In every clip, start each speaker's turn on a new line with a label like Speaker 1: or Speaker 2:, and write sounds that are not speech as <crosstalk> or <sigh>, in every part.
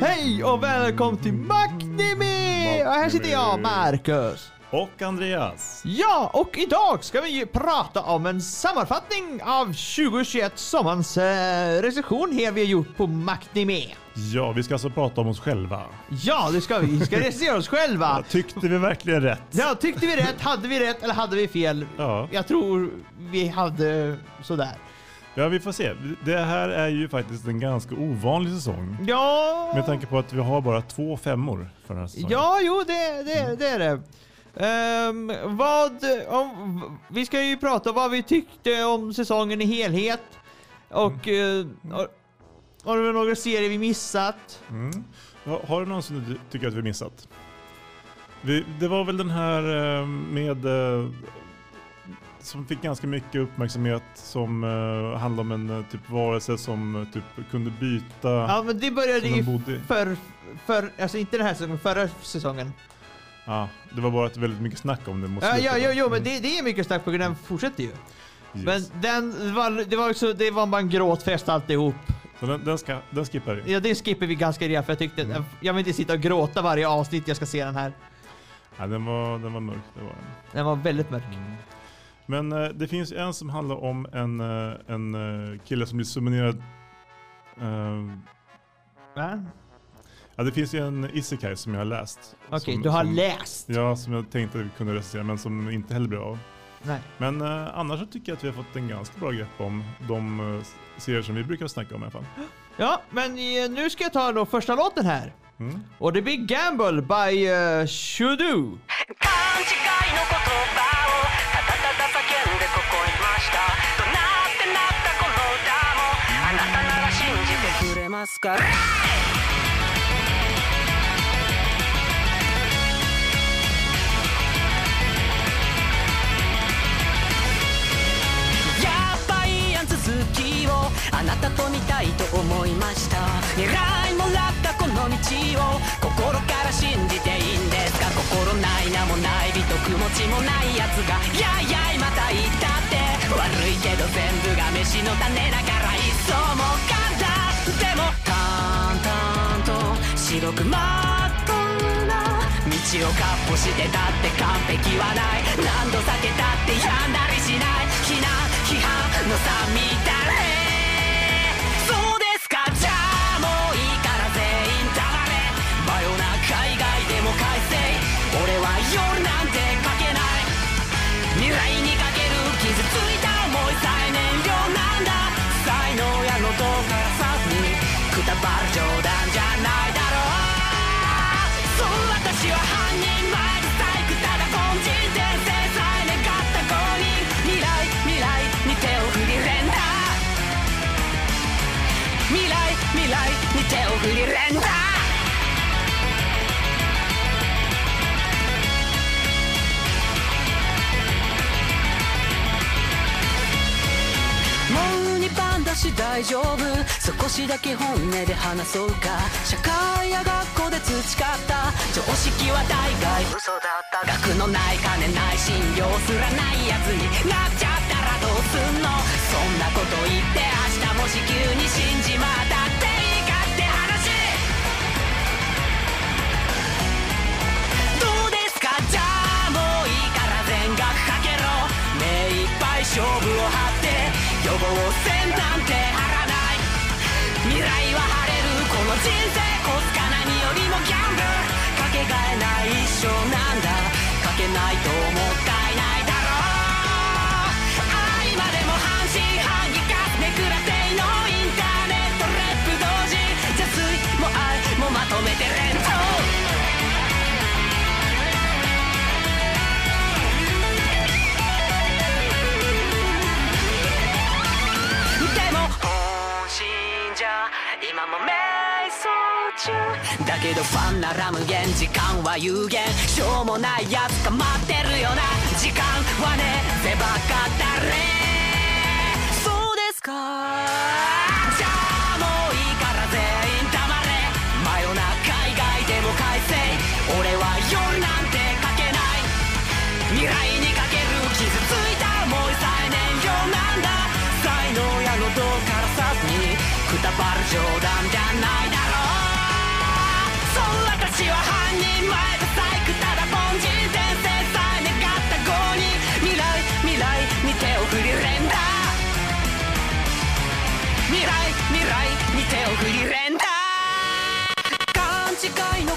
Speaker 1: Hej och välkommen till Magnimi! Och här sitter jag, Marcus.
Speaker 2: Och Andreas.
Speaker 1: Ja, och idag ska vi ju prata om en sammanfattning av 2021 sommarens eh, recension här vi har gjort på Magnimi.
Speaker 2: Ja, vi ska alltså prata om oss själva.
Speaker 1: Ja, det ska vi. Vi ska recensera oss själva. <laughs>
Speaker 2: Tyckte vi verkligen rätt?
Speaker 1: Ja, tyckte vi rätt? Hade vi rätt eller hade vi fel?
Speaker 2: Ja.
Speaker 1: Jag tror vi hade sådär.
Speaker 2: Ja, vi får se. Det här är ju faktiskt en ganska ovanlig säsong.
Speaker 1: Ja,
Speaker 2: Med tanke på att vi har bara två femmor för den här säsongen.
Speaker 1: ja jo det, det, det är det. Ehm, vad, om, vi ska ju prata vad vi tyckte om säsongen i helhet. Och mm. har, har du några serier vi missat?
Speaker 2: Mm. Har, du någonsin du tycker att vi missat? Vi, det var väl den här eh, med eh, som fick ganska mycket uppmärksamhet som uh, handlade om en uh, typ varelse som uh, typ kunde byta.
Speaker 1: Ja men det började ju för, för, alltså inte den här säsongen, förra säsongen.
Speaker 2: Ja, det var bara väldigt mycket snack om det mot
Speaker 1: Ja,
Speaker 2: slutet.
Speaker 1: ja, jo, jo, men
Speaker 2: Mm.
Speaker 1: det, det är mycket snack på grund av den fortsätter ju.
Speaker 2: Yes.
Speaker 1: Men den var, det var också, det var bara en gråtfest alltihop.
Speaker 2: Så den, den, ska, den skippar vi.
Speaker 1: Ja det skippar vi ganska rejält för jag tyckte,
Speaker 2: Mm.
Speaker 1: jag vill inte sitta och gråta varje avsnitt jag ska se den här.
Speaker 2: Ja, den, var, den var mörk. Det var den.
Speaker 1: Den var väldigt mörk.
Speaker 2: Men eh, det finns en som handlar om en, eh, en eh, kille som blir summonerad. eh,
Speaker 1: Va?
Speaker 2: Ja, det finns ju en isekai som jag har läst.
Speaker 1: Okej,
Speaker 2: som,
Speaker 1: du har
Speaker 2: som,
Speaker 1: läst?
Speaker 2: Ja, som jag tänkte att vi kunde recensera men som inte heller blev av.
Speaker 1: Nej.
Speaker 2: Men eh, annars så tycker jag att vi har fått en ganska bra grepp om de uh, serier som vi brukar snacka om i alla fall. <gasps>
Speaker 1: Ja, men eh, nu ska jag ta då första låten här.
Speaker 2: Mm.
Speaker 1: Och det blir Gamble by uh, Shudu.
Speaker 3: 勘きをあなたと見たいと思いました。狙いもらったこの道を心から信じていいんですか？心ない名もない美徳持ちもないやつが。やいやいまた言ったって。悪いけど全部が飯の種だから一層も簡単でも淡々と白くまっとうな道をかっ歩してたって完璧はない。何度避けたってやんだりしのさ乱れに手を振り連打もう2番だし大丈夫。少しだけ本音で話そうか。社会や学校で培った常識は大概嘘だった。学のない金ない信用すらないやつになっちゃったらどうすんの？そんなこと言って明日もし急に死んじまった。勝負を張って予防線なんて張らない。未来は晴れる。この人生コスか何よりもギャンブル。かけがえない一生なんだ。かけないともったいない。だけどファンなら無限時間は有限。しょうもないやつか待ってるよな時間はね。ぜばかったれそうですか。界の言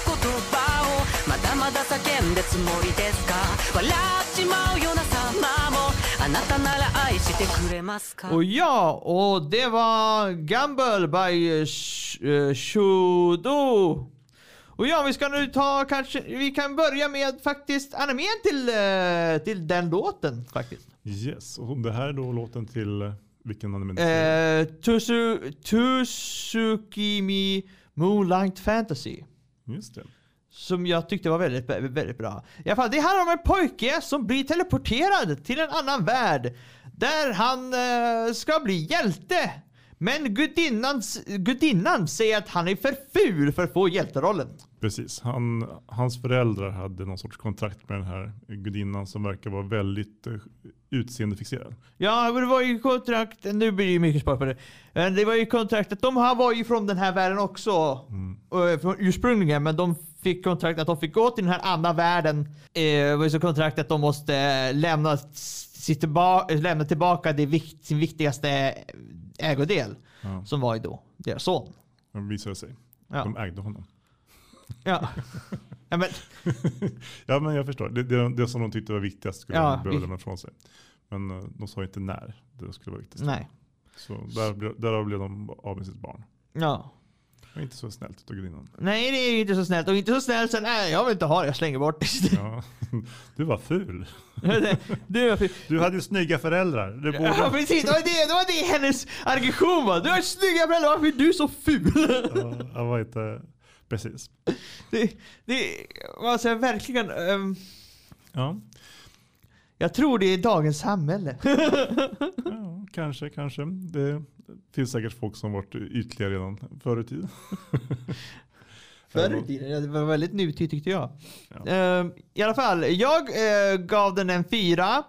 Speaker 3: 葉をまだまだ叫んでつもりですか笑っちまうような様もあなたなら愛してくれますか
Speaker 1: Och ja, och det var Gamble by eh, Shudo. Och ja, vi ska nu ta kanske, vi kan börja med faktiskt animen till, eh, till den låten faktiskt.
Speaker 2: Yes, och det här är då låten till eh, vilken anime?
Speaker 1: Eh, Tusukimi Moonlight Fantasy.
Speaker 2: Just det.
Speaker 1: Som jag tyckte var väldigt, väldigt bra. I alla fall, det handlar om en pojke som blir teleporterad till en annan värld. Där han eh, ska bli hjälte. Men gudinnan, gudinnan säger att han är för ful för att få hjälterollen.
Speaker 2: Precis. Han, hans föräldrar hade någon sorts kontrakt med den här gudinnan som verkar vara väldigt uh, utseendefixerad.
Speaker 1: Ja, men det var ju kontrakt, nu blir det ju mycket spår på det. Men det var ju kontraktet, de här var ju från den här världen också. eh, Från ursprungligen, men de fick kontrakt att de fick gå till den här andra världen. Eh, Det var ju så kontrakt att de måste eh, lämna, sitt tillba- lämna tillbaka det vikt, sin viktigaste ägodel.
Speaker 2: Ja.
Speaker 1: Som var ju då deras son.
Speaker 2: Det visade sig.
Speaker 1: Ja.
Speaker 2: De ägde honom.
Speaker 1: Ja. <laughs> ja men, <laughs>
Speaker 2: Ja men jag förstår. Det, det, det som de tyckte var viktigast skulle
Speaker 1: Ja,
Speaker 2: de behöva lämna ifrån sig. Men eh, de sa inte när det skulle vara viktigast.
Speaker 1: nej.
Speaker 2: Så där, därav blev de av med sitt barn.
Speaker 1: Ja.
Speaker 2: Det var inte så snällt utav gudinnan.
Speaker 1: Nej, det är inte så snällt. Och inte så snällt sen, nej jag vill inte ha det, jag slänger bort det.
Speaker 2: Ja. <laughs> Du var ful.
Speaker 1: du, du,
Speaker 2: Du hade ju snygga föräldrar. Det borde...
Speaker 1: Ja precis, det var det, det var det hennes aggression var. Du har snygga föräldrar, varför är du så ful?
Speaker 2: Ja, jag var inte... Precis.
Speaker 1: Det, det var så här, verkligen... ehm,
Speaker 2: Ja.
Speaker 1: jag tror det är dagens samhälle. <laughs>
Speaker 2: ja, kanske, kanske. Det finns säkert folk som varit ytliga redan förr i tiden. <laughs>
Speaker 1: Förr i tiden, det var väldigt nutid tyckte jag.
Speaker 2: Ja.
Speaker 1: Ehm, I alla fall, jag eh, gav den en fyra. Eh,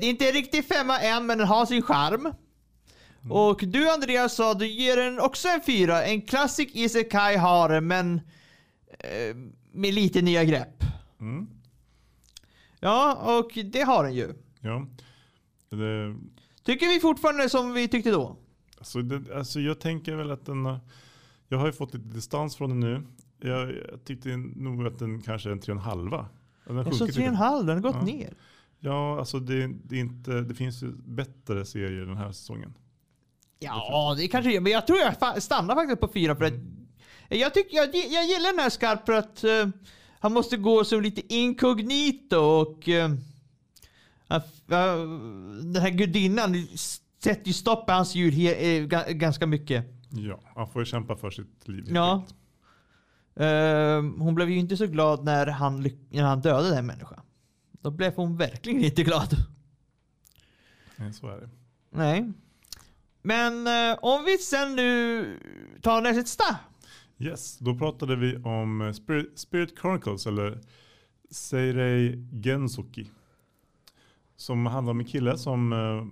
Speaker 1: det är inte en riktig femma än, men den har sin charm. Och du Andreas sa du ger den också en fyra. En classic isekai har men eh, med lite nya grepp.
Speaker 2: Mm.
Speaker 1: Ja, och det har den ju.
Speaker 2: Ja. Det,
Speaker 1: Tycker vi fortfarande som vi tyckte då?
Speaker 2: alltså, det, alltså jag tänker väl att den... Jag har ju fått lite distans från den nu. Jag, jag tyckte nog att den kanske är en tre och en halva. Den har
Speaker 1: Jag sa
Speaker 2: sjunkit
Speaker 1: tre och en
Speaker 2: lite.
Speaker 1: halv, den har gått
Speaker 2: Ja.
Speaker 1: ner.
Speaker 2: Ja, alltså det, det, är inte, det finns ju bättre serier den här säsongen.
Speaker 1: Ja, det kanske gör, men jag tror jag stannar faktiskt på fyra för att jag, tycker, jag, jag gillar den här skarp för att eh, han måste gå som lite inkognito och uh, den här gudinnan sätter ju stopp på hans ljud he, eh, ga- ganska mycket.
Speaker 2: Ja, han får ju kämpa för sitt liv.
Speaker 1: Ja.
Speaker 2: enkelt.
Speaker 1: Eh, hon blev ju inte så glad när han, när han dödade den människan. Då blev hon verkligen inte glad.
Speaker 2: Nej, så är det.
Speaker 1: Nej. Men eh, om vi sen nu tar nästa.
Speaker 2: Yes, då pratade vi om eh, Spirit, Spirit Chronicles eller Seirei Gensoki. Som handlar om en kille som eh,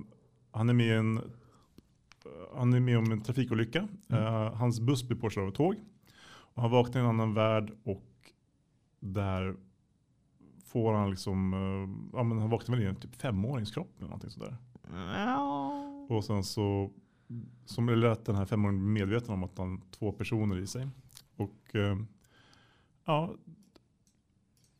Speaker 2: han är med i en eh, han är med om en trafikolycka. Eh, hans buss blir påkörd av ett tåg. Och han vaknar i en annan värld och där får han liksom, eh, ja men han vaknar väl i en typ femåringskropp eller någonting sådär.
Speaker 1: Ja.
Speaker 2: Och sen så som att den här femåringen blir medveten om att han har två personer i sig. Och eh, ja,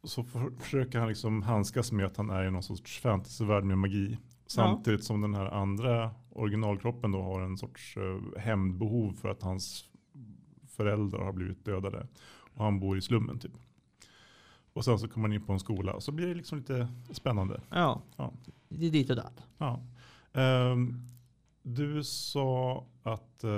Speaker 2: så för, försöker han liksom handskas med att han är i någon sorts fantasyvärld med magi. Samtidigt som den här andra originalkroppen då har en sorts eh, hämndbehov för att hans föräldrar har blivit dödade. Och han bor i slummen typ. Och sen så kommer han in på en skola och så blir det liksom lite spännande.
Speaker 1: Ja.
Speaker 2: Ja.
Speaker 1: Det är dit och datt.
Speaker 2: Ja. Ehm, du sa att eh,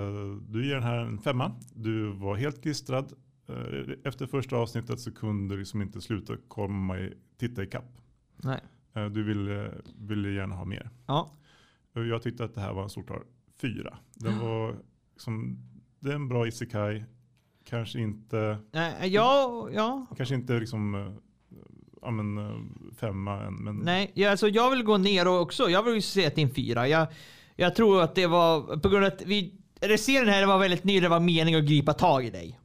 Speaker 2: du ger den här en femma. Du var helt klistrad. Uh, efter första avsnittet så kunde du liksom inte sluta komma i, titta i kapp.
Speaker 1: Nej.
Speaker 2: Eh, du ville, ville gärna ha mer.
Speaker 1: Ja.
Speaker 2: Jag tyckte att det här var en av fyra. Den var liksom, det är en bra isekai. Kanske inte,
Speaker 1: Nej, ja, ja.
Speaker 2: kanske inte liksom, eh, ja men eh, femma än. Men
Speaker 1: Nej, ja, alltså jag vill gå ner också. Jag vill ju det är en fyra. Jag, jag tror att det var på grund av att vi serien här var väldigt ny. Det var mening att gripa tag i dig.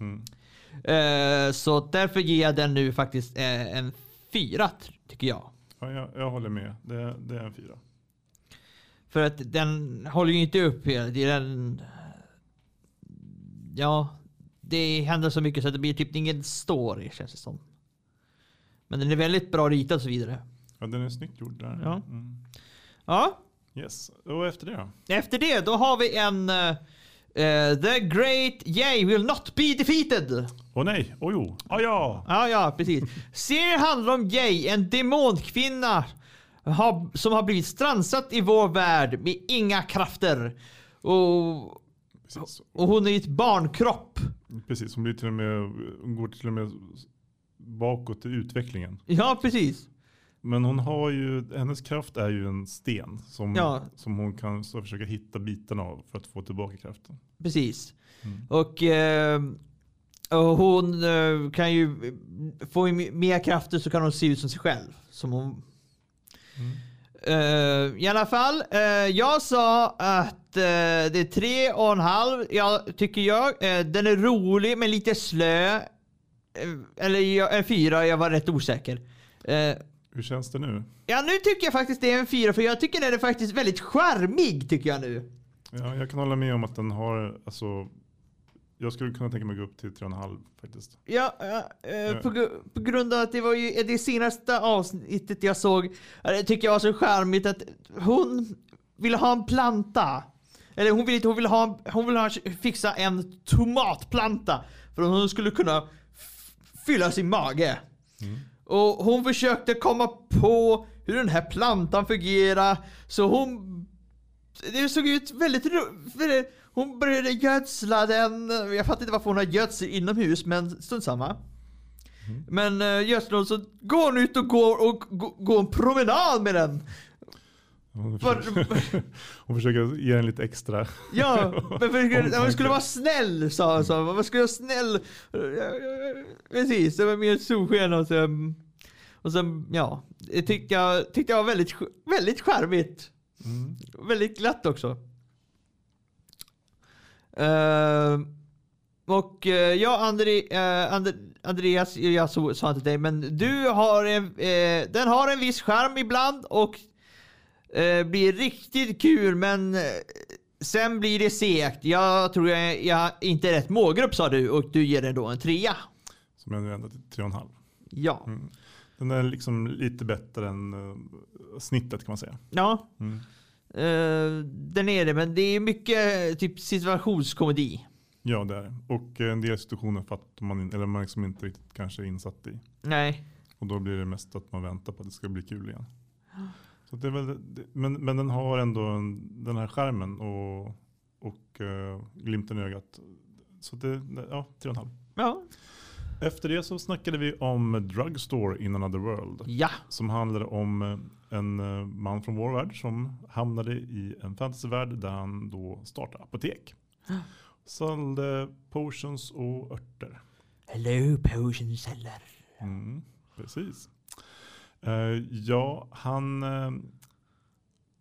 Speaker 2: Mm.
Speaker 1: Eh, så därför ger jag den nu faktiskt eh, en fyra tycker jag.
Speaker 2: Ja, jag, jag håller med. Det, det är en fyra.
Speaker 1: För att den håller ju inte upp hela tiden. Ja, det händer så mycket så att det blir typ ingen story känns det som. Men den är väldigt bra ritad och så vidare.
Speaker 2: Ja, den är snyggt gjord där.
Speaker 1: Ja.
Speaker 2: Mm.
Speaker 1: Ja,
Speaker 2: Yes. Och efter det då?
Speaker 1: efter det då har vi en eh, The Great Yay Will Not Be Defeated.
Speaker 2: Åh nej, åh jo, ah, ja.
Speaker 1: Ja, ja, precis. Serien handlar om Jay, en demonkvinna har, som har blivit strandsatt i vår värld med inga krafter. Och,
Speaker 2: Precis.
Speaker 1: och hon är i ett barnkropp.
Speaker 2: Precis, hon blir till och med, går till och med bakåt i utvecklingen.
Speaker 1: Ja, precis.
Speaker 2: Men hon har ju, hennes kraft är ju en sten som,
Speaker 1: Ja.
Speaker 2: som hon kan så försöka hitta bitarna av för att få tillbaka kraften.
Speaker 1: Precis.
Speaker 2: Mm.
Speaker 1: Och, eh, och hon eh, kan ju få mer krafter så kan hon se ut som sig själv. Som hon. Eh, I alla fall, eh, jag sa att det är tre och en halv, jag, tycker jag. Den är rolig men lite slö. Eller jag, en fyra, jag var rätt osäker. Eh,
Speaker 2: Hur känns det nu?
Speaker 1: ja, nu tycker jag faktiskt det är en fyra för jag tycker den är faktiskt väldigt charmig tycker jag nu.
Speaker 2: Ja, jag kan hålla med om att den har, alltså, jag skulle kunna tänka mig att gå upp till 3,5 faktiskt.
Speaker 1: Ja, ja, eh, på, gr- på grund av att det var ju det senaste avsnittet jag såg. eh, Det tycker jag var så charmigt att hon ville ha en planta. Eller hon ville hon ville ha, hon ville ha, fixa en tomatplanta. För att hon skulle kunna fylla sin mage. Och hon försökte komma på hur den här plantan fungerar. Så hon det såg ut väldigt roligt. Hon började gödsla den. Jag fattar inte varför hon har gödsel inomhus, men strunt samma. Men uh, gödslar hon så går hon ut och går och gå- går en promenad med den.
Speaker 2: Hon
Speaker 1: Var-
Speaker 2: försöker, <laughs> hon försöker ge den lite extra.
Speaker 1: Ja, <laughs> men för, hon
Speaker 2: Omtanke.
Speaker 1: skulle vara snäll sa hon. så. Man skulle vara snäll. Precis, det var mer solsken och sen, och sen ja, det tyckte jag, tyckte jag var väldigt, väldigt charmigt.
Speaker 2: Mm.
Speaker 1: Väldigt glatt också. Eh, och uh, ja, André, eh, And, Andreas, jag sa inte dig, men du har en, den har en viss charm ibland och eh, blir riktigt kul, men eh, sen blir det segt. Jag tror jag, jag inte är rätt målgrupp sa du och du ger den då en trea.
Speaker 2: Som jag nu ända till 3,5.
Speaker 1: Ja.
Speaker 2: Mm. Den är liksom lite bättre än eh, snittet kan man säga.
Speaker 1: Ja,
Speaker 2: Mm.
Speaker 1: uh, den är det, men det är mycket eh, typ situationskomedi.
Speaker 2: Ja det är det. Och eh, en del situationer fattar man, in, eller man liksom inte riktigt kanske är insatt i.
Speaker 1: Nej.
Speaker 2: Och då blir det mest att man väntar på att det ska bli kul igen. Så det är väl, men, men den har ändå en, den här skärmen och, och uh, glimten i ögat. Så det, ja, 3,5.
Speaker 1: Ja.
Speaker 2: Efter det så snackade vi om Drugstore in another world.
Speaker 1: Ja.
Speaker 2: Som handlade om eh, en eh, man från vår värld som hamnade i en fantasyvärld där han då startade apotek. <gasps> Sålde potions och örter.
Speaker 1: Hello potion seller.
Speaker 2: Mm, precis. Eh, ja, han... Uh,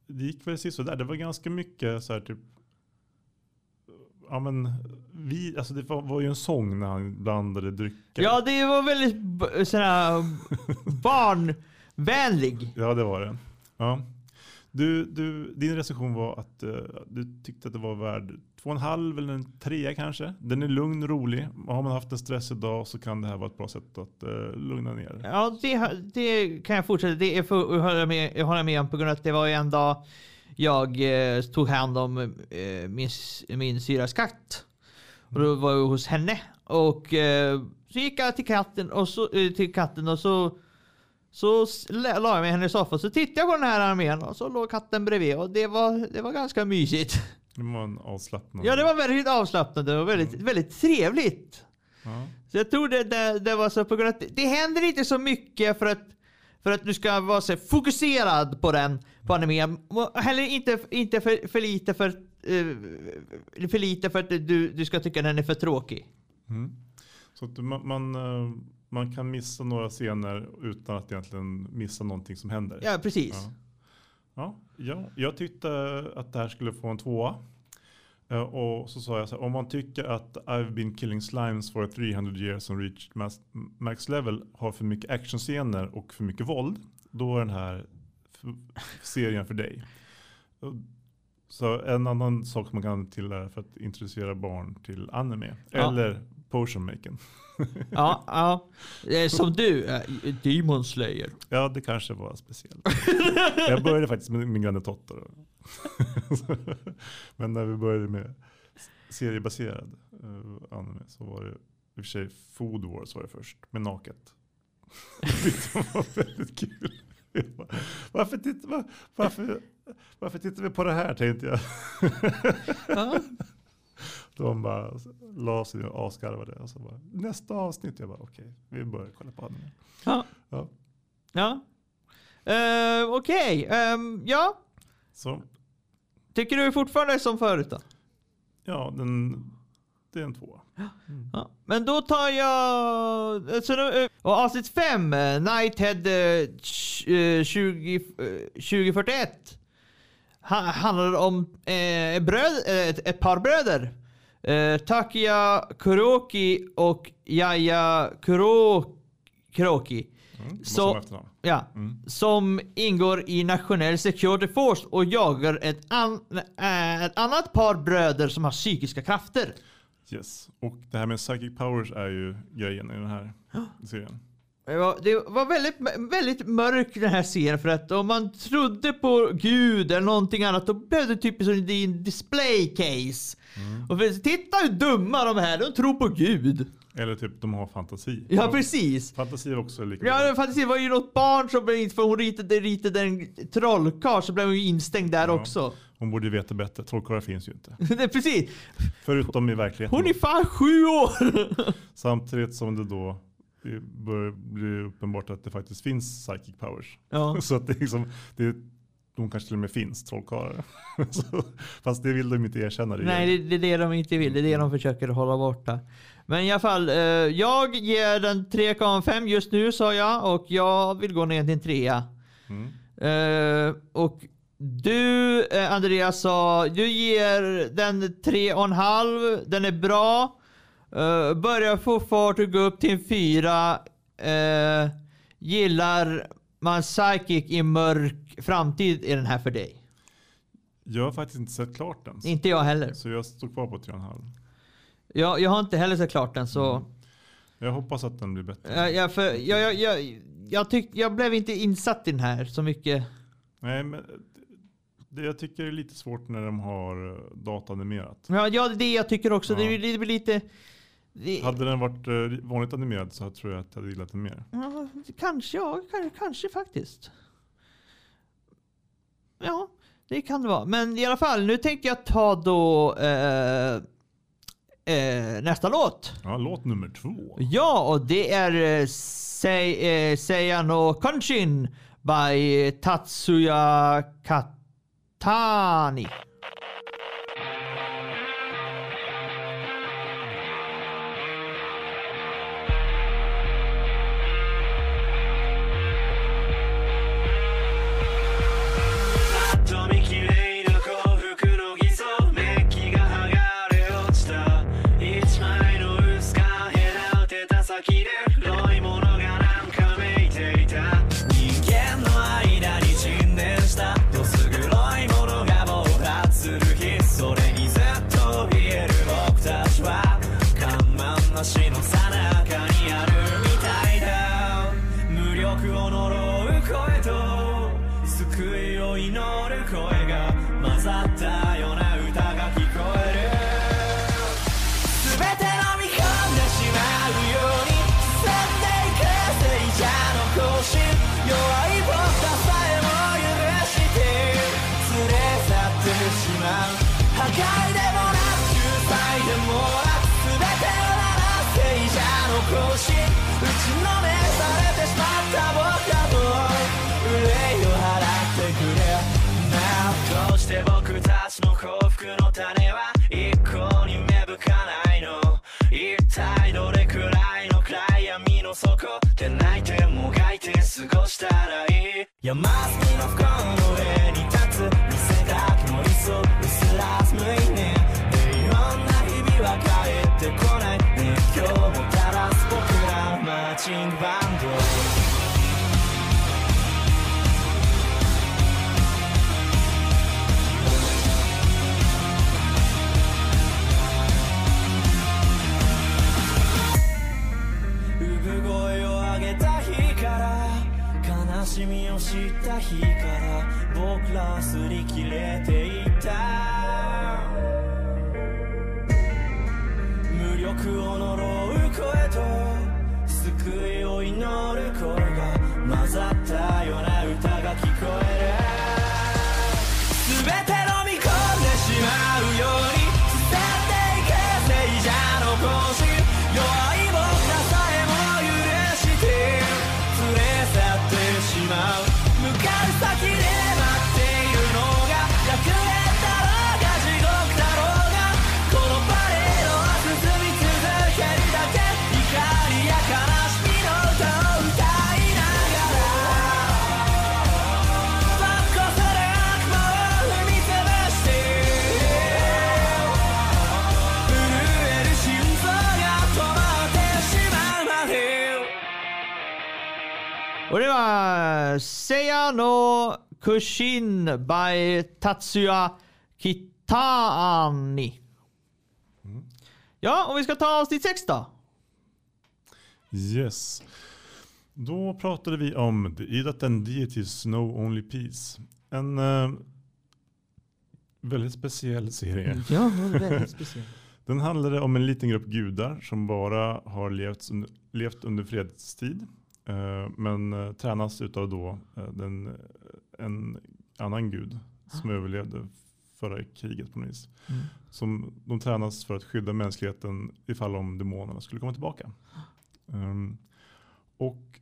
Speaker 2: det gick väl sist där. Det var ganska mycket så här typ... Ja men, vi, alltså det var, var ju en sång när han blandade drycker.
Speaker 1: Ja, det var väldigt sådär <laughs> barnvänlig.
Speaker 2: Ja, det var det. Ja. Du, du, din recension var att eh, du tyckte att det var värd två och en halv eller en trea kanske. Den är lugn, rolig. Har man haft en stressig dag så kan det här vara ett bra sätt att eh, lugna ner.
Speaker 1: Ja, det, det kan jag fortsätta. Det är för, jag håller med, jag håller med om på grund av att det var en dag jag eh, tog hand om eh, min, min syras katt. Och då var jag hos henne. Och eh, så gick jag till katten och så, eh, till katten och så så la la jag mig i hennes soffa så tittade jag på den här armén och så låg katten bredvid och det var, det var ganska mysigt.
Speaker 2: Det var en avslappnad.
Speaker 1: Ja, det var väldigt avslappnande och väldigt, väldigt trevligt.
Speaker 2: Ja.
Speaker 1: Så jag tror det, det, det var så på grund av att det, det händer inte så mycket för att, för att du ska vara så fokuserad på den, på animen. Och Heller inte, inte för, för lite för, eh, för lite för att du, du ska tycka den är för tråkig.
Speaker 2: Mm. Så att man, man, eh, man kan missa några scener utan att egentligen missa någonting som händer.
Speaker 1: Ja, precis.
Speaker 2: Ja. Ja, ja, jag tyckte att det här skulle få en tvåa. Eh, Och så sa jag så här, om man tycker att I've been killing slimes for 300 years and reached max, level har för mycket actionscener och för mycket våld, då är den här serien för dig. Så en annan sak som man kan till är för att introducera barn till anime.
Speaker 1: Ja.
Speaker 2: Eller potion making. <laughs>
Speaker 1: Ja, ja. Eh, Som du, eh, Demon Slayer.
Speaker 2: Ja, det kanske var speciellt. <laughs> jag började faktiskt med min granne Totoro. <laughs> Men när vi började med seriebaserad uh, anime så var det i och för sig Food Wars var det först, med naket. det var väldigt kul. Bara, Varför tittar, var, varför, varför tittar vi på det här tänkte jag. De bara la sig och asgarvade. Och så bara, nästa avsnitt, jag bara okej, vi börjar kolla på anime.
Speaker 1: Ja.
Speaker 2: Ja.
Speaker 1: ja. Eh, Okej, ehm, ja.
Speaker 2: Så
Speaker 1: Tycker du fortfarande som förut då?
Speaker 2: ja, den, det är en tvåa.
Speaker 1: Ja. Men då tar jag... Så nu, eh, och avsnitt 5, Nighthead eh, eh, 20, eh, 2041. Ha, handlar om eh, bröd, ett, ett par bröder. Eh, Takia Kuroki och Yaya Kuro, Kuroki.
Speaker 2: Mm,
Speaker 1: Så-
Speaker 2: efternamn.
Speaker 1: Ja.
Speaker 2: Mm.
Speaker 1: Som ingår i Nationell Security Force och jagar ett, an, eh, ett annat par bröder som har psykiska krafter.
Speaker 2: Yes. Och det här med psychic powers är ju grejen i den här serien.
Speaker 1: Det var, det var väldigt, väldigt mörk den här serien för att om man trodde på Gud eller någonting annat då blev det typ som en display case. Och för, titta hur dumma de här, de tror på Gud.
Speaker 2: Eller typ de har fantasi.
Speaker 1: Ja precis.
Speaker 2: Fantasi är också lika
Speaker 1: Ja det var ju något barn som blev för hon ritade, ritade en trollkarl så blev hon ju instängd där
Speaker 2: Ja.
Speaker 1: också.
Speaker 2: Hon borde ju veta bättre. Trollkarlar finns ju inte. <laughs>
Speaker 1: precis.
Speaker 2: Förutom i verkligheten.
Speaker 1: Hon är fan sju år!
Speaker 2: Samtidigt som det då det börjar bli uppenbart att det faktiskt finns psychic powers.
Speaker 1: Ja. <laughs>
Speaker 2: Så att det liksom, det, de kanske till och med finns trollkarlar. <laughs> Fast det vill de inte erkänna. Det
Speaker 1: Nej, det, det är det de inte vill. Det är det de försöker hålla borta. Men i alla fall, eh, jag ger den 3,5 just nu sa jag och jag vill gå ner till en trea.
Speaker 2: Mm.
Speaker 1: Eh, och du eh, Andreas sa, du ger den 3,5. Den är bra. Uh, börjar få fart och gå upp till en 4. Eh, gillar man psychic i mörk framtid är den här för dig.
Speaker 2: Jag har faktiskt inte sett klart den.
Speaker 1: Inte jag heller.
Speaker 2: Så jag står kvar på 3,5.
Speaker 1: Jag, jag har inte heller sett klart den så.
Speaker 2: Jag hoppas att den blir bättre.
Speaker 1: Jag, jag, för, jag, jag, jag, jag, tyck, jag blev inte insatt i den här så mycket.
Speaker 2: Nej, men det jag tycker är lite svårt när de har eh, datanimerat.
Speaker 1: Ja, ja det är det jag tycker också.
Speaker 2: Ja.
Speaker 1: Det lite... lite det,
Speaker 2: Hade den varit eh, vanligt animerad så tror jag att jag hade gillat den mer.
Speaker 1: ja, kanske, ja, kanske, kanske faktiskt. Ja, det kan det vara. Men i alla fall, nu tänkte jag ta då eh, eh, nästa låt.
Speaker 2: Ja, låt nummer två.
Speaker 1: Ja, och det är eh, Sei, eh, Seiyano Konshin by Tatsuya Katani.
Speaker 4: 祈る声が混ざったよねを知った日から僕ら擦り切れていた。無力を呪う声と
Speaker 1: Seiya no Kushin by Tatsuya Kitani. Ja, och vi ska ta avsnitt 6 då.
Speaker 2: Yes. Då pratade vi om The Idat and Deities Know Only Peace. En eh, väldigt speciell serie.
Speaker 1: Ja, väldigt speciellt.
Speaker 2: Den handlade om en liten grupp gudar som bara har levt, under- levt under fredstid. Eh, men eh, tränas utav då eh, den, en annan gud som överlevde förra kriget på något vis.
Speaker 1: Mm.
Speaker 2: Som de tränas för att skydda mänskligheten ifall om demonerna skulle komma tillbaka. Ehm, och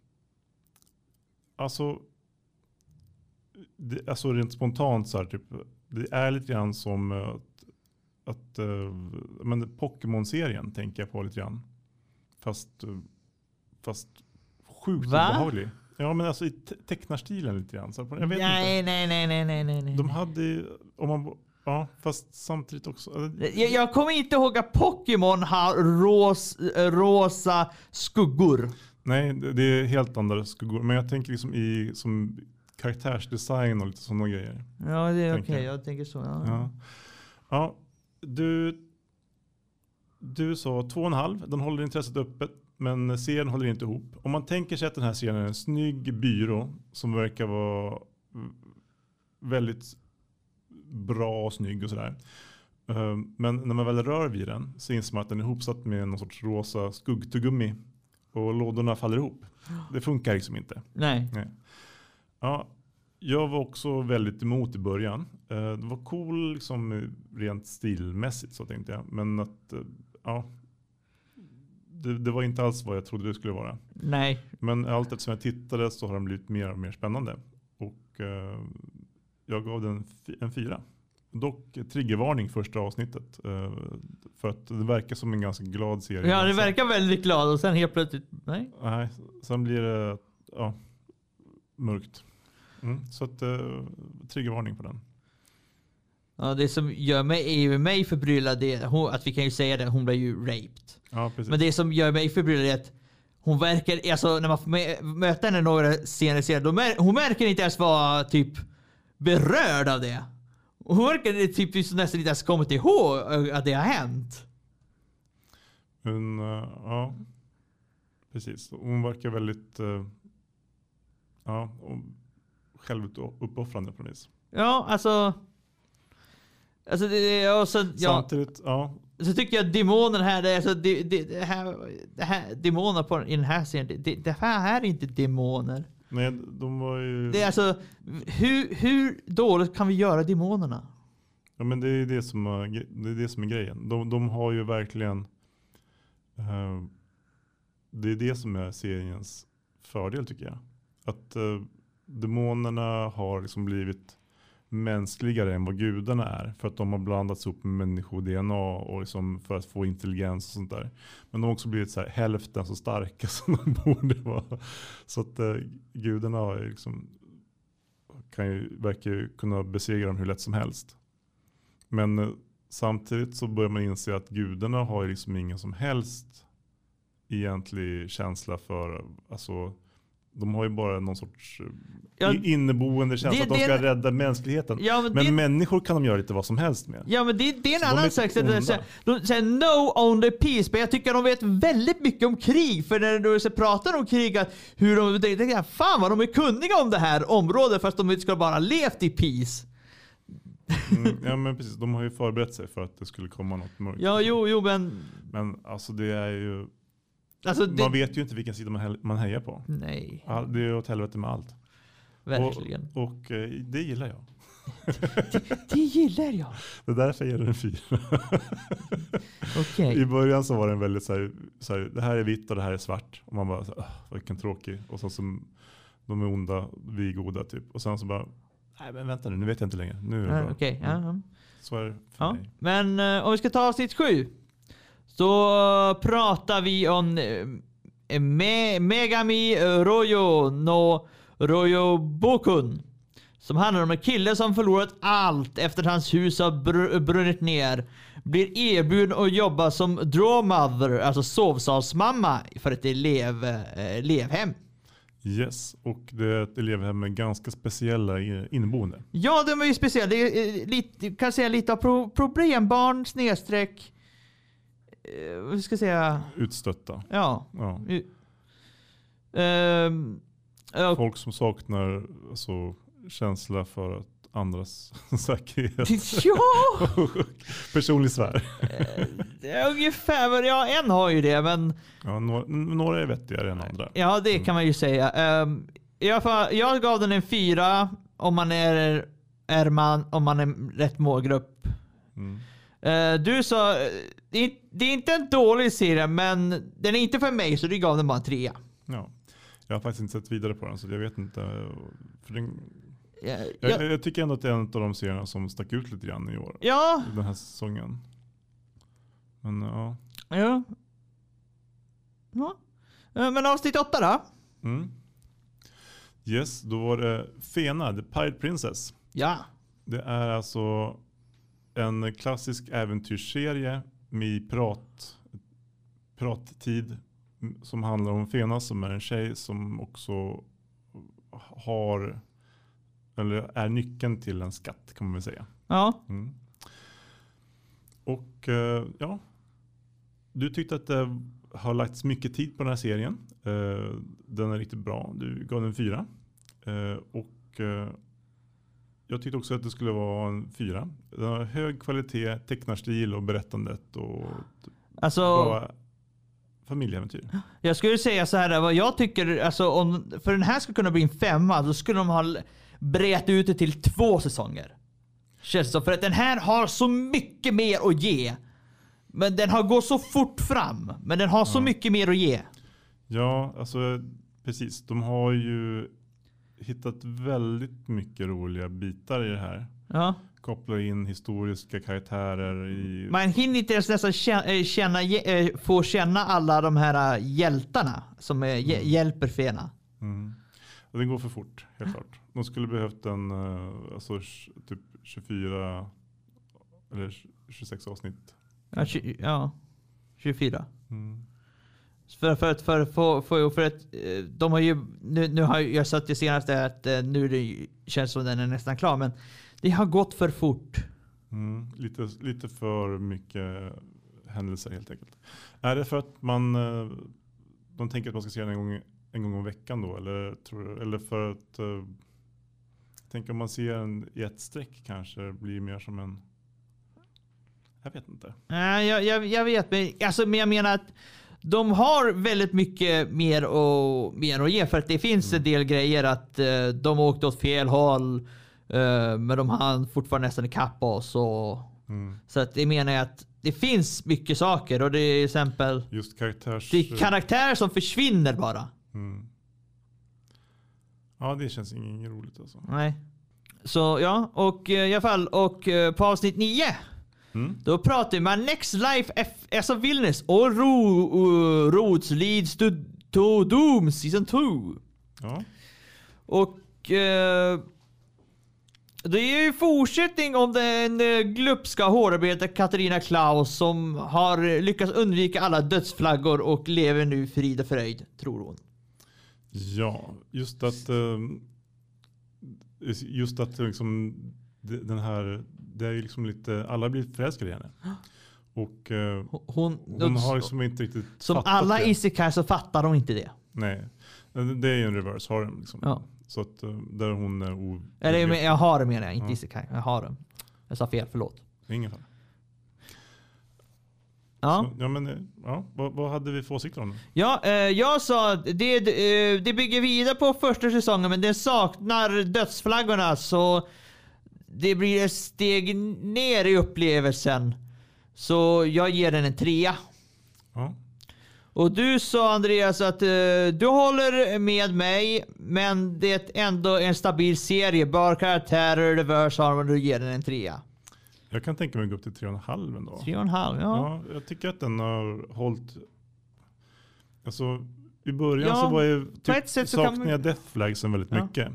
Speaker 2: alltså, det, alltså rent spontant så här, typ, det är lite grann som att, att men Pokémon-serien tänker jag på lite grann. Fast, fast sjukt
Speaker 1: Va?
Speaker 2: obehaglig. Ja men alltså i te- tecknarstilen lite grann. Så jag vet
Speaker 1: Nej,
Speaker 2: inte.
Speaker 1: nej, nej, nej, nej, nej, nej.
Speaker 2: De hade om man, ja fast samtidigt också.
Speaker 1: Jag, jag kommer inte ihåg att Pokémon har ros, rosa skuggor.
Speaker 2: Nej, det är helt andra skuggor. Men jag tänker liksom i som karaktärsdesign och lite sådana grejer.
Speaker 1: Ja, det är okej.
Speaker 2: Tänker.
Speaker 1: Jag tänker så. Ja.
Speaker 2: Ja, ja du, du sa två och en halv. Den håller intresset öppet. Men serien håller inte ihop. Om man tänker sig att den här serien är en snygg byrå som verkar vara väldigt bra och snygg och sådär. Eh, Men när man väl rör vid den så inser man att den är ihopsatt med någon sorts rosa skuggtuggummi. Och lådorna faller ihop. Det funkar liksom inte.
Speaker 1: Nej.
Speaker 2: Nej. Ja, jag var också väldigt emot i början. Eh, Det var cool liksom rent stilmässigt så tänkte jag. Men att, eh, ja. Det, det var inte alls vad jag trodde det skulle vara.
Speaker 1: Nej.
Speaker 2: Men allt eftersom jag tittade så har den blivit mer och mer spännande. Och eh, jag gav den en fyra. Dock triggervarning första avsnittet. eh, för att det verkar som en ganska glad serie.
Speaker 1: Ja, det
Speaker 2: Sen-
Speaker 1: verkar väldigt glad och sen helt plötsligt, nej.
Speaker 2: Nej, sen blir det ja, mörkt. Mm, så att eh, triggervarning på den.
Speaker 1: Ja, det som gör mig, är mig förbryllad är att vi kan ju säga det, hon blev ju raped.
Speaker 2: Ja.
Speaker 1: Men det som gör mig förbryllad är att hon verkar, alltså när man får möta henne några scener senare, hon verkar inte ens vara typ berörd av det. Hon verkar typ nästan inte ens kommit ihåg att det har hänt.
Speaker 2: Men, eh, ja, precis. Hon verkar väldigt uh, ja, självuppoffrande på något vis.
Speaker 1: Ja, alltså. Alltså det, och så, ja,
Speaker 2: Samtidigt, ja,
Speaker 1: så tycker jag demonen här, alltså, det, det, det här, det här demoner på, i den här serien, det, det, här är inte demoner.
Speaker 2: nej, de var ju...
Speaker 1: Det är alltså, hur, hur dåligt kan vi göra demonerna?
Speaker 2: Ja, men det är det som är, det är, det som är grejen. De, de har ju verkligen... eh, det är det som är seriens fördel tycker jag. Att uh, demonerna har liksom blivit mänskligare än vad gudarna är. För att de har blandats ihop med människo-DNA och liksom för att få intelligens och sånt där. Men de har också blivit så här hälften så starka <laughs> som de borde vara. Så att eh, gudarna har liksom, kan ju, verkar ju kunna besegra dem hur lätt som helst. Men eh, samtidigt så börjar man inse att gudarna har ju liksom ingen som helst egentlig känsla för alltså, de har ju bara någon sorts eh,
Speaker 1: Ja,
Speaker 2: inneboende känsla
Speaker 1: det-
Speaker 2: att de
Speaker 1: det-
Speaker 2: ska rädda mänskligheten.
Speaker 1: Ja, men
Speaker 2: men
Speaker 1: det-
Speaker 2: människor kan de göra lite vad som helst med.
Speaker 1: Ja men det, det är en annan sak. De säger no only peace, men jag tycker de vet väldigt mycket om krig. För när du pratar om krig, att hur de, det, det, fan vad de är kunniga om det här området fast de inte ska bara levt i peace.
Speaker 2: Mm, <laughs> ja men precis, de har ju förberett sig för att det skulle komma något mörkt.
Speaker 1: Ja, jo, jo, men
Speaker 2: Men alltså det är ju,
Speaker 1: alltså det,
Speaker 2: man vet ju inte vilken sida man, man hejar på.
Speaker 1: Nej,
Speaker 2: All, det är åt helvete med allt.
Speaker 1: verkligen.
Speaker 2: Och, och eh, det gillar jag. <laughs>
Speaker 1: Det gillar jag.
Speaker 2: Det är därför jag ger den en fyra. <laughs>
Speaker 1: Okej.
Speaker 2: I början så var den väldigt så här, så här, det här är vitt och det här är svart. Och man bara, så, här, "Åh, vilken tråkig. Och så som de är onda, vi är goda typ. Och sen så bara, nej men vänta nu, nu vet jag inte längre. Nu är det
Speaker 1: Ja,
Speaker 2: bra.
Speaker 1: Okej, ja, ja.
Speaker 2: Så är det för
Speaker 1: Ja,
Speaker 2: mig.
Speaker 1: men eh, om vi ska ta avsnitt sju. Så pratar vi om eh, Me Megami Royo no Royo Bokun. Som handlar om en kille som förlorat allt efter att hans hus har br brunnit ner. Blir erbjuden att jobba som draw mother, alltså sovsalsmamma för ett elev, eh, elevhem.
Speaker 2: Yes, och det är ett elevhem med ganska speciella inneboende.
Speaker 1: Ja, de är ju speciella. Det är eh, lite, kan säga lite av pro problembarn snedstreck. Eh, vad ska jag säga?
Speaker 2: Utstötta.
Speaker 1: Ja.
Speaker 2: Ja.
Speaker 1: U- Ehm, och-
Speaker 2: Folk som saknar alltså, känsla för att andras <laughs> säkerhet. <laughs>
Speaker 1: ja! <laughs>
Speaker 2: Personlig sfär.
Speaker 1: Är ungefär, men ja, en har ju det, men
Speaker 2: Ja, några, några är vettigare än andra.
Speaker 1: ja, det kan man ju säga. Ehm, i alla fall, jag gav den en fyra om man är, är man, om man är rätt målgrupp.
Speaker 2: Mm.
Speaker 1: Eh, du sa, eh, det är, det är inte en dålig serie, men den är inte för mig, så du gav den bara en trea.
Speaker 2: Ja. Jag har faktiskt inte sett vidare på den så jag vet inte. För den,
Speaker 1: Ja,
Speaker 2: jag,
Speaker 1: ja,
Speaker 2: jag tycker ändå att det är en av de serierna som stack ut lite grann i år.
Speaker 1: ja,
Speaker 2: Den här säsongen. Men ja.
Speaker 1: ja. ja. Eh, Men avsnitt åtta då?
Speaker 2: Mm. Yes, då var det Fena, The Pirate Princess.
Speaker 1: Ja.
Speaker 2: Det är alltså en klassisk äventyrsserie prat, prattid som handlar om Fena som är en tjej som också har eller är nyckeln till en skatt kan man väl säga.
Speaker 1: Ja.
Speaker 2: Mm. Och eh, ja, du tyckte att det har lagts mycket tid på den här serien. Eh, den är riktigt bra. Du gav den en fyra. Eh, och jag tyckte också att det skulle vara en fyra. Den har hög kvalitet, tecknarstil och berättandet och
Speaker 1: Alltså,
Speaker 2: bra familjeäventyr.
Speaker 1: jag skulle säga så här, vad jag tycker, alltså om, för den här ska kunna bli en femma, då skulle de ha brett ut det till två säsonger. Känns det som. För att den här har så mycket mer att ge. Men den har gått så fort fram. Men den har så
Speaker 2: Ja.
Speaker 1: mycket mer att ge.
Speaker 2: Ja, alltså precis. De har ju hittat väldigt mycket roliga bitar i det här.
Speaker 1: Ja.
Speaker 2: Koppla in historiska karaktärer i
Speaker 1: Man hinner inte ens nästan känna, eh, känna, eh, få känna alla de här eh, hjältarna som hj- hjälper Fena.
Speaker 2: Mm. Och det går för fort, helt klart. De skulle behövt en alltså, typ 24 eller 26 avsnitt.
Speaker 1: Ja, tju- ja 24.
Speaker 2: Mm.
Speaker 1: För, för, för, för, för, för att eh, de har ju, nu, nu har jag sett det senaste att eh, nu det känns som den är nästan klar, men det har gått för fort.
Speaker 2: Mm. Lite, lite för mycket händelser helt enkelt. Är det för att man eh, de tänker att man ska se den en gång, en gång om veckan då? Eller, tror, eller för att eh, tänk om man ser den i ett streck kanske blir mer som en jag vet inte.
Speaker 1: Nej, jag, jag, jag vet, men, alltså, men jag menar att de har väldigt mycket mer, och, mer att ge. För att det finns en del grejer att eh, de åkte åt fel håll. eh, men de hann fortfarande nästan ikapp oss. Och,
Speaker 2: Mm.
Speaker 1: så att det menar jag att det finns mycket saker. Och det är till exempel
Speaker 2: Just karaktärs...
Speaker 1: det är karaktärer som försvinner bara.
Speaker 2: Mm. Ja, det känns inget roligt alltså.
Speaker 1: Nej. Så ja, och eh, i alla fall. Och eh, på avsnitt 9.
Speaker 2: Mm.
Speaker 1: Då pratar man Next Life F alltså Vilnius och Ro, uh, Roads leads to, to Doom Season 2.
Speaker 2: Ja.
Speaker 1: Och eh, det är ju fortsättning om den eh, glupska hårdarbetare Katarina Klaus som har lyckats undvika alla dödsflaggor och lever nu frid och fröjd, tror hon.
Speaker 2: Ja, just att eh, just att liksom, den här, det är ju liksom lite, alla blir förälskade i henne. Och eh,
Speaker 1: Hon,
Speaker 2: hon har liksom inte riktigt
Speaker 1: som
Speaker 2: fattat
Speaker 1: alla
Speaker 2: det.
Speaker 1: isekai så fattar de inte det.
Speaker 2: Nej, det är ju en reverse harem liksom.
Speaker 1: Ja.
Speaker 2: Så att eh, där hon är o...
Speaker 1: Eller men jag har det menar jag, inte
Speaker 2: Ja.
Speaker 1: isekai. Jag har det. Jag sa fel, förlåt.
Speaker 2: Ingen fara.
Speaker 1: Ja.
Speaker 2: Så, ja men, eh, ja, vad, vad hade vi för åsikter om det?
Speaker 1: Ja, eh, jag sa att det, eh, det bygger vidare på första säsongen men det saknar dödsflaggorna så det blir ett steg ner i upplevelsen. Så jag ger den en trea.
Speaker 2: Ja.
Speaker 1: Och du sa Andreas att eh, du håller med mig men det är ändå en stabil serie. Bra karaktärer, reverse harmony och du ger den en trea.
Speaker 2: Jag kan tänka mig att gå upp till 3,5 ändå.
Speaker 1: Tre och en halv, ja.
Speaker 2: Ja, jag tycker att den har hållit... Alltså, i början
Speaker 1: Ja,
Speaker 2: så var
Speaker 1: så kan
Speaker 2: saknade
Speaker 1: man-
Speaker 2: jag Death Flagsen väldigt
Speaker 1: Ja.
Speaker 2: mycket.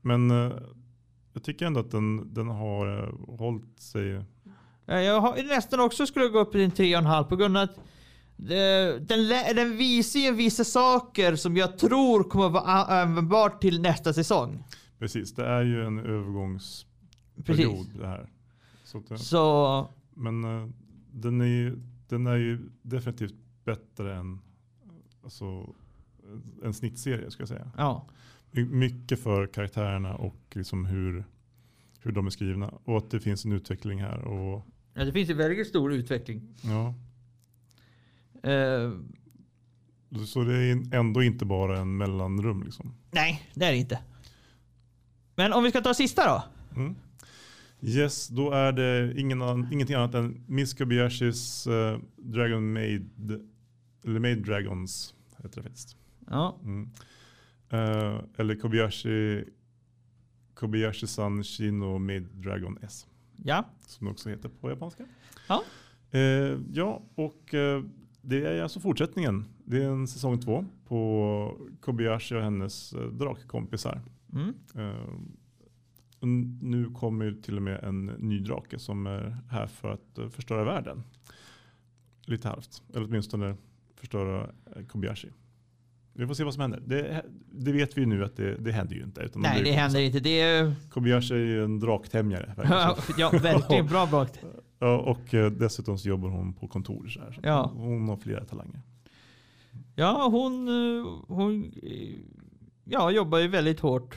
Speaker 2: Men eh, jag tycker ändå att den, den har uh, hållit sig...
Speaker 1: Ja, Jag har nästan också skulle gå upp till en tre och en halv på grund av att eh, den, den visar ju vissa saker som jag tror kommer vara användbart till nästa säsong.
Speaker 2: Precis, det är ju en övergångsperiod
Speaker 1: Precis.
Speaker 2: det här. Så eh,
Speaker 1: Så
Speaker 2: men eh, den, är ju, den är ju definitivt bättre än alltså, en snittserie ska jag säga.
Speaker 1: ja.
Speaker 2: My- Mycket för karaktärerna och liksom hur, hur de är skrivna. Och att det finns en utveckling här. Och,
Speaker 1: ja, det finns ju väldigt stor utveckling.
Speaker 2: ja.
Speaker 1: Eh,
Speaker 2: Så det är ändå inte bara en mellanrum. Liksom.
Speaker 1: nej, det är det inte. Men om vi ska ta sista då?
Speaker 2: Mm. Yes, då är det ingen annan, ingenting annat än Miss Kobayashis eh, Dragon Maid, eller Maid Dragons heter det faktiskt.
Speaker 1: Ja.
Speaker 2: Mm. Eh, eller Kobayashi, Kobayashi-san Shino Maid Dragon S.
Speaker 1: Ja.
Speaker 2: Som det också heter på japanska.
Speaker 1: Ja.
Speaker 2: Eh, ja, och eh, det är alltså fortsättningen. Det är en säsong två på Kobayashi och hennes drakkompisar.
Speaker 1: Mm.
Speaker 2: Nu kommer till och med en ny drake som är här för att förstöra världen. Lite halvt. Eller åtminstone förstöra Kobayashi. Vi får se vad som händer. Det, det vet vi ju nu att det, det händer ju inte. Utan
Speaker 1: Nej, det händer inte. Det är
Speaker 2: Kobayashi är ju en draktämjare. <laughs>
Speaker 1: ja, verkligen bra.
Speaker 2: Ja, och eh, dessutom så jobbar hon på kontor. Så här, så
Speaker 1: Ja.
Speaker 2: Hon har flera talanger.
Speaker 1: Ja, hon, eh, hon eh, ja, jobbar ju väldigt hårt.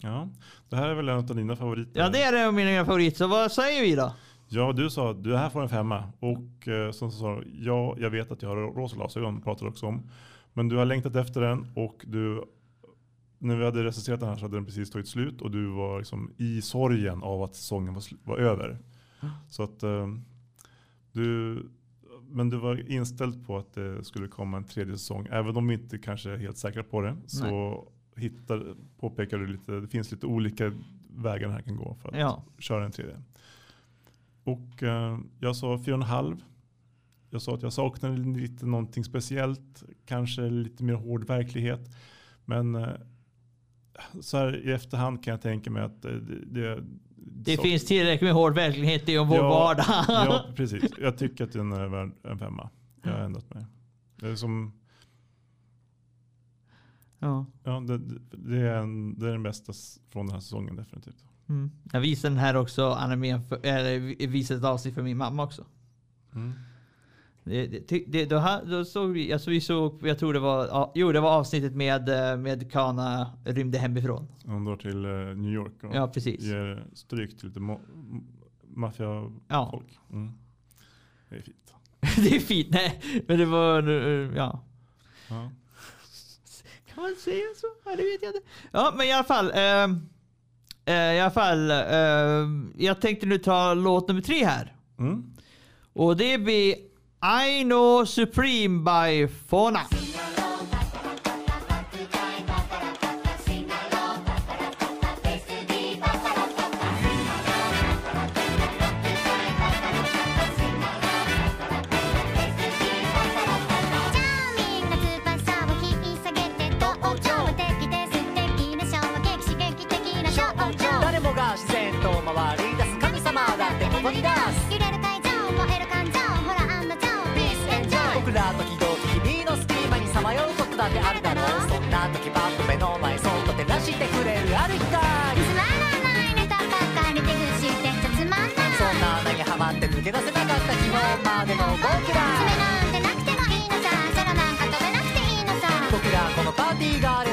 Speaker 2: Ja, det här är väl en av dina favoriter?
Speaker 1: Ja, det är det mina favoriter. Så vad säger vi då?
Speaker 2: Ja, du sa att du här får en femma. Och eh, som sa ja, jag vet att jag har rosa glasögon, pratar du också om. Men du har längtat efter den och du, när vi hade recenserat den här så hade den precis tagit slut och du var liksom i sorgen av att säsongen var, var över. Så att eh, du, men du var inställd på att det skulle komma en tredje säsong. Även om vi inte kanske är helt säkra på det så hittar, påpekar du lite, det finns lite olika vägar den här kan gå för att
Speaker 1: Ja.
Speaker 2: köra en tredje. Och eh, jag sa 4,5. Jag sa att jag saknar lite någonting speciellt. Kanske lite mer hård verklighet. Men eh, så här i efterhand kan jag tänka mig att eh, det, det,
Speaker 1: Det finns tillräckligt med hård verklighet i vår
Speaker 2: Ja,
Speaker 1: vardag.
Speaker 2: Ja, <laughs> precis. Jag tycker att den är värd en femma. Jag har ändrat mig. Det är, som,
Speaker 1: ja.
Speaker 2: ja, det, det, är en, det är den bästa från den här säsongen definitivt.
Speaker 1: Mm. Jag visade den här också, animen, för, eller vi- visade ett avsnitt för min mamma också.
Speaker 2: Mm.
Speaker 1: Det, det, det, då, då såg vi, alltså vi såg, jag tror det var, ja, jo det var avsnittet med, eh, med Kana rymde hemifrån.
Speaker 2: Hon drar till eh, New York och
Speaker 1: Ja, precis.
Speaker 2: ger stryk till lite maffiafolk.
Speaker 1: Ja.
Speaker 2: Mm. Det är fint. <laughs>
Speaker 1: det är fint, nej. Men det var, eh, ja.
Speaker 2: Ja.
Speaker 1: Kan man säga så? Ja, det vet jag inte. Ja, men i alla fall. ehm, eh, I alla fall. ehm, jag tänkte nu ta låt nummer tre här.
Speaker 2: Mm.
Speaker 1: Och det blir I know Supreme by Fauna.
Speaker 5: 抜け出せなかった昨日までの僕ら
Speaker 6: めなんてなくてもいいのさ。空なんか飛べなくていいのさ。
Speaker 5: 僕らこのパーティーがあ
Speaker 6: る。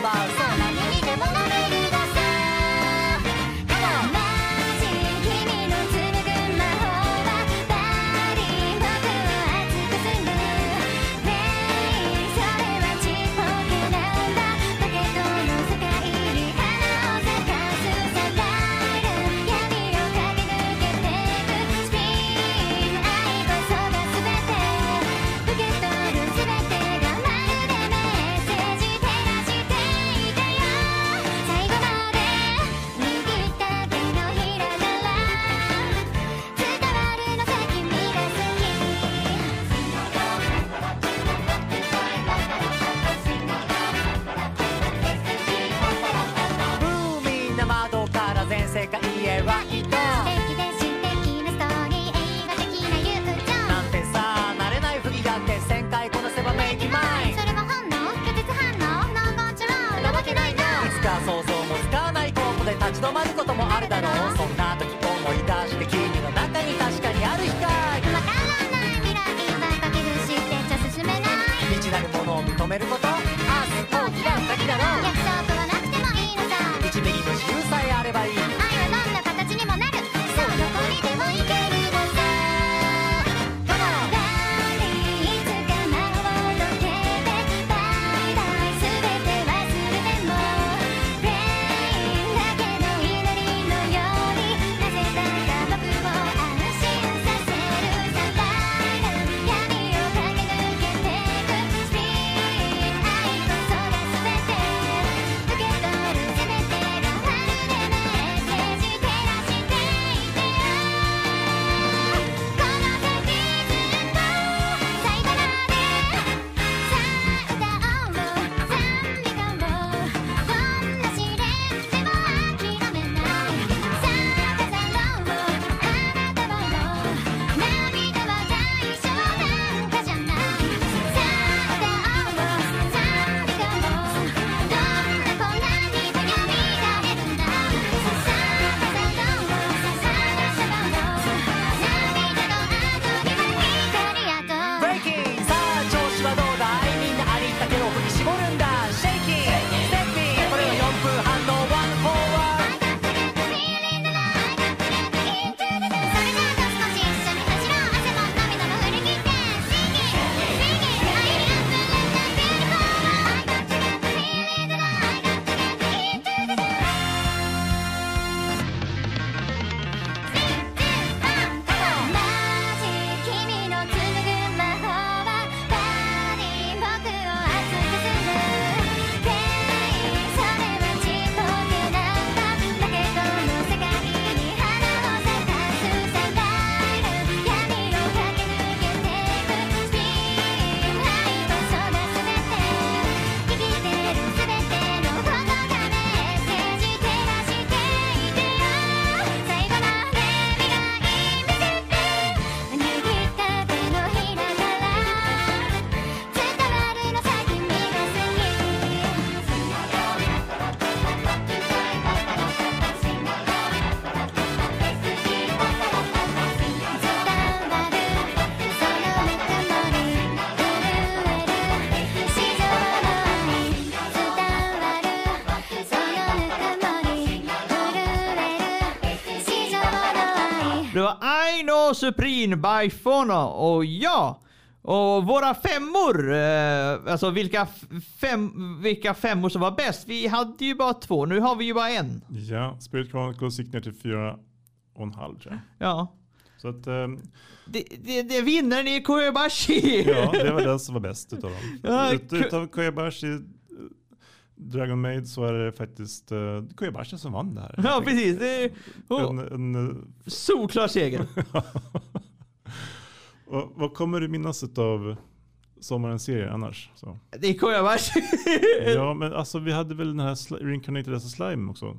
Speaker 1: Suprin by Fono. Och ja, och våra femmor, eh, alltså vilka, fem, vilka femmor som var bäst. Vi hade ju bara två, nu har vi ju bara en.
Speaker 2: Ja, Spirit Chronicles gick ner till fyra och en halv tror jag.
Speaker 1: Ja.
Speaker 2: Så att, um,
Speaker 1: det, det, det vinnaren är Koyabashi!
Speaker 2: ja, det var den som var bäst utav dem.
Speaker 1: Ja,
Speaker 2: Ut, utav Koyabashi Dragon Maid så är det faktiskt eh, uh, Kujabashi som vann det här.
Speaker 1: Ja, precis. Det är, oh.
Speaker 2: en, en,
Speaker 1: Solklar seger. <laughs>
Speaker 2: och, vad kommer du minnas av sommarens serie annars? Så.
Speaker 1: Det är Kujabashi.
Speaker 2: ja, men alltså vi hade väl den här sl- Reincarnated as a Slime också?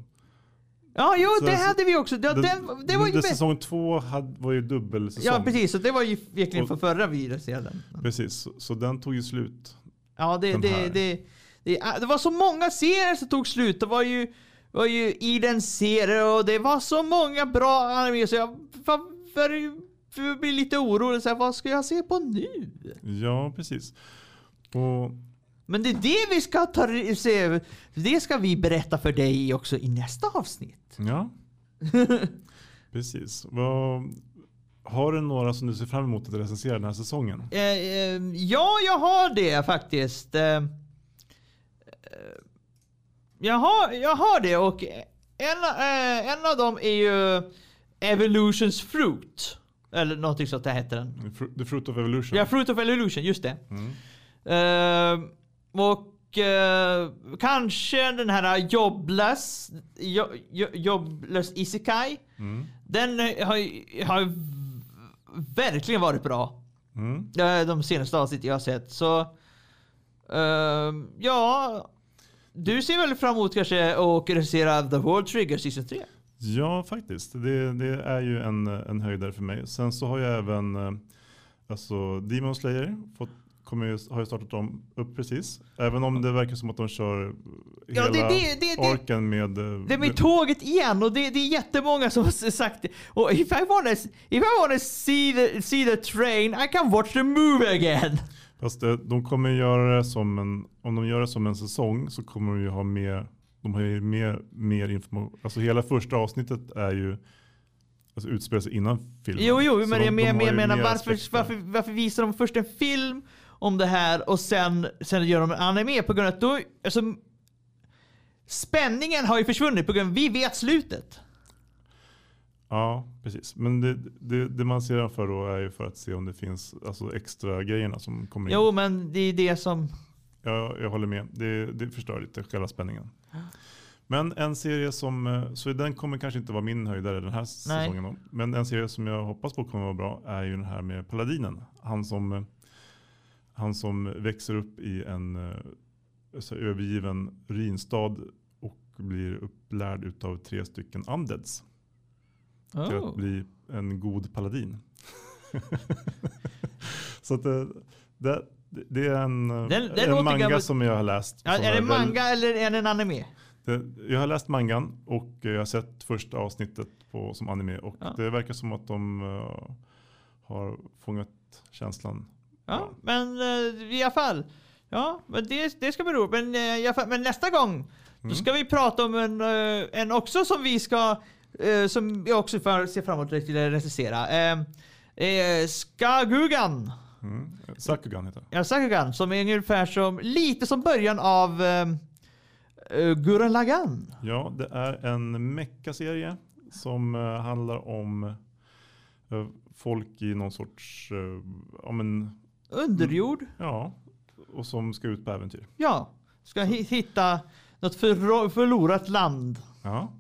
Speaker 1: Ja, jo,
Speaker 2: så
Speaker 1: det
Speaker 2: alltså,
Speaker 1: hade vi också. Det,
Speaker 2: den,
Speaker 1: det, det var ju
Speaker 2: säsong två hade, var ju dubbelsäsong.
Speaker 1: Ja, precis. Så det var ju verkligen
Speaker 2: och,
Speaker 1: för förra viruset.
Speaker 2: Precis, så, så den tog ju slut.
Speaker 1: Ja, det, det, det, Ah, det, var så många serier som tog slut. Det var ju, var ju i den serien och det var så många bra anime så jag för, blir lite orolig. Så här, vad ska jag se på nu?
Speaker 2: Ja, precis. Och...
Speaker 1: Men det är det vi ska ta, se, det ska vi berätta för dig också i nästa avsnitt.
Speaker 2: Ja, <laughs> precis. Vad... Har du några som du ser fram emot att recensera den här säsongen?
Speaker 1: Eh, eh, ja, jag har det faktiskt. Eh, jag, har, jag har det och en, eh, en av dem är ju Evolutions Fruit. Eller någonting sånt där heter den.
Speaker 2: The Fruit of Evolution?
Speaker 1: Ja, Fruit of Evolution, just det.
Speaker 2: Mm.
Speaker 1: Eh, och eh, kanske den här Jobless, jo, jo, Jobless Isekai.
Speaker 2: Mm.
Speaker 1: Den eh, har, har verkligen varit bra.
Speaker 2: Mm.
Speaker 1: Eh, De senaste avsnitten jag har sett. Så ehm, ja, du ser väl fram emot kanske att recensera The World Trigger Season 3?
Speaker 2: Ja, faktiskt. Det, det är ju en, en höjdare för mig. Sen så har jag även eh, alltså Demon Slayer fått, ju, har ju startat om upp precis. Även om det verkar som att de kör
Speaker 1: Ja,
Speaker 2: hela
Speaker 1: det- det- det- det-
Speaker 2: orken med... eh,
Speaker 1: Det är med tåget igen och det, det är jättemånga som har sagt det. Och if I wanna, if I wanna see, the, see the train I can watch the movie again.
Speaker 2: Fast det, de kommer göra det som en, om de gör det som en säsong så kommer de ju ha mer, de har ju mer, mer information. Alltså hela första avsnittet är ju, alltså utspelar sig innan filmen.
Speaker 1: Jo, jo, men
Speaker 2: de-
Speaker 1: jag
Speaker 2: de
Speaker 1: men,
Speaker 2: ju
Speaker 1: menar varför, varför, varför visar de först en film om det här och sen, sen gör de en anime på grund av att då, alltså, spänningen har ju försvunnit på grund av att vi vet slutet.
Speaker 2: Ja, precis. Men det, det, det man ser den för då är ju för att se om det finns alltså, extra grejerna som kommer in.
Speaker 1: Jo, men det är det som...
Speaker 2: Jag, jag håller med. Det, det förstör lite själva spänningen. Men en serie som, eh, så den kommer kanske inte vara min höjdare den här säsongen. då. Men en serie som jag hoppas på kommer vara bra är ju den här med Paladinen. Han som, eh, han som växer upp i en eh, så övergiven ruinstad och blir upplärd utav tre stycken undeads till
Speaker 1: Oh.
Speaker 2: att bli en god paladin. <laughs> så att det, det, det är en,
Speaker 1: Den- den
Speaker 2: en manga
Speaker 1: gammal-
Speaker 2: som jag har läst.
Speaker 1: Ja, är det
Speaker 2: väl-
Speaker 1: manga eller är det en anime?
Speaker 2: det, jag har läst mangan och jag har sett första avsnittet på, som anime och
Speaker 1: Ja.
Speaker 2: det verkar som att de eh, har fångat känslan.
Speaker 1: Ja, men eh, i alla fall. Ja, men det, det ska bli roligt. Men, fall, men nästa gång då ska vi prata om en, en också som vi ska, eh, som jag också får se fram emot att recensera. Eh, eh, Skagugan.
Speaker 2: Mm. Sakugan heter det.
Speaker 1: Ja, Sakugan, som är ungefär som, lite som början av eh, uh, Gurren Lagann.
Speaker 2: Ja, det är en meckaserie som eh, handlar om eh, folk i någon sorts, eh, ja men,
Speaker 1: Underjord.
Speaker 2: ja, och som ska ut på äventyr.
Speaker 1: Ja, ska hi- hitta något förlorat land
Speaker 2: Ja,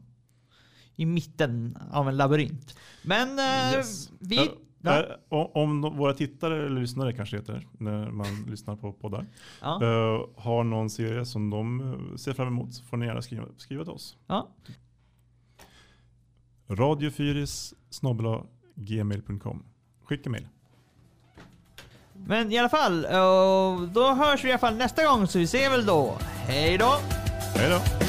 Speaker 1: i mitten av en labyrint. Men eh,
Speaker 2: Yes.
Speaker 1: vi... Ja.
Speaker 2: om våra tittare eller lyssnare kanske heter när man <laughs> lyssnar på poddar.
Speaker 1: Ja,
Speaker 2: eh, har någon serie som de ser fram emot så får ni gärna skriva, skriva till oss.
Speaker 1: ja.
Speaker 2: Radiofyris gmail.com. Skicka mail.
Speaker 1: Men i alla fall, då hörs vi i alla fall nästa gång så vi ser väl då. Hej då!
Speaker 2: Hej då!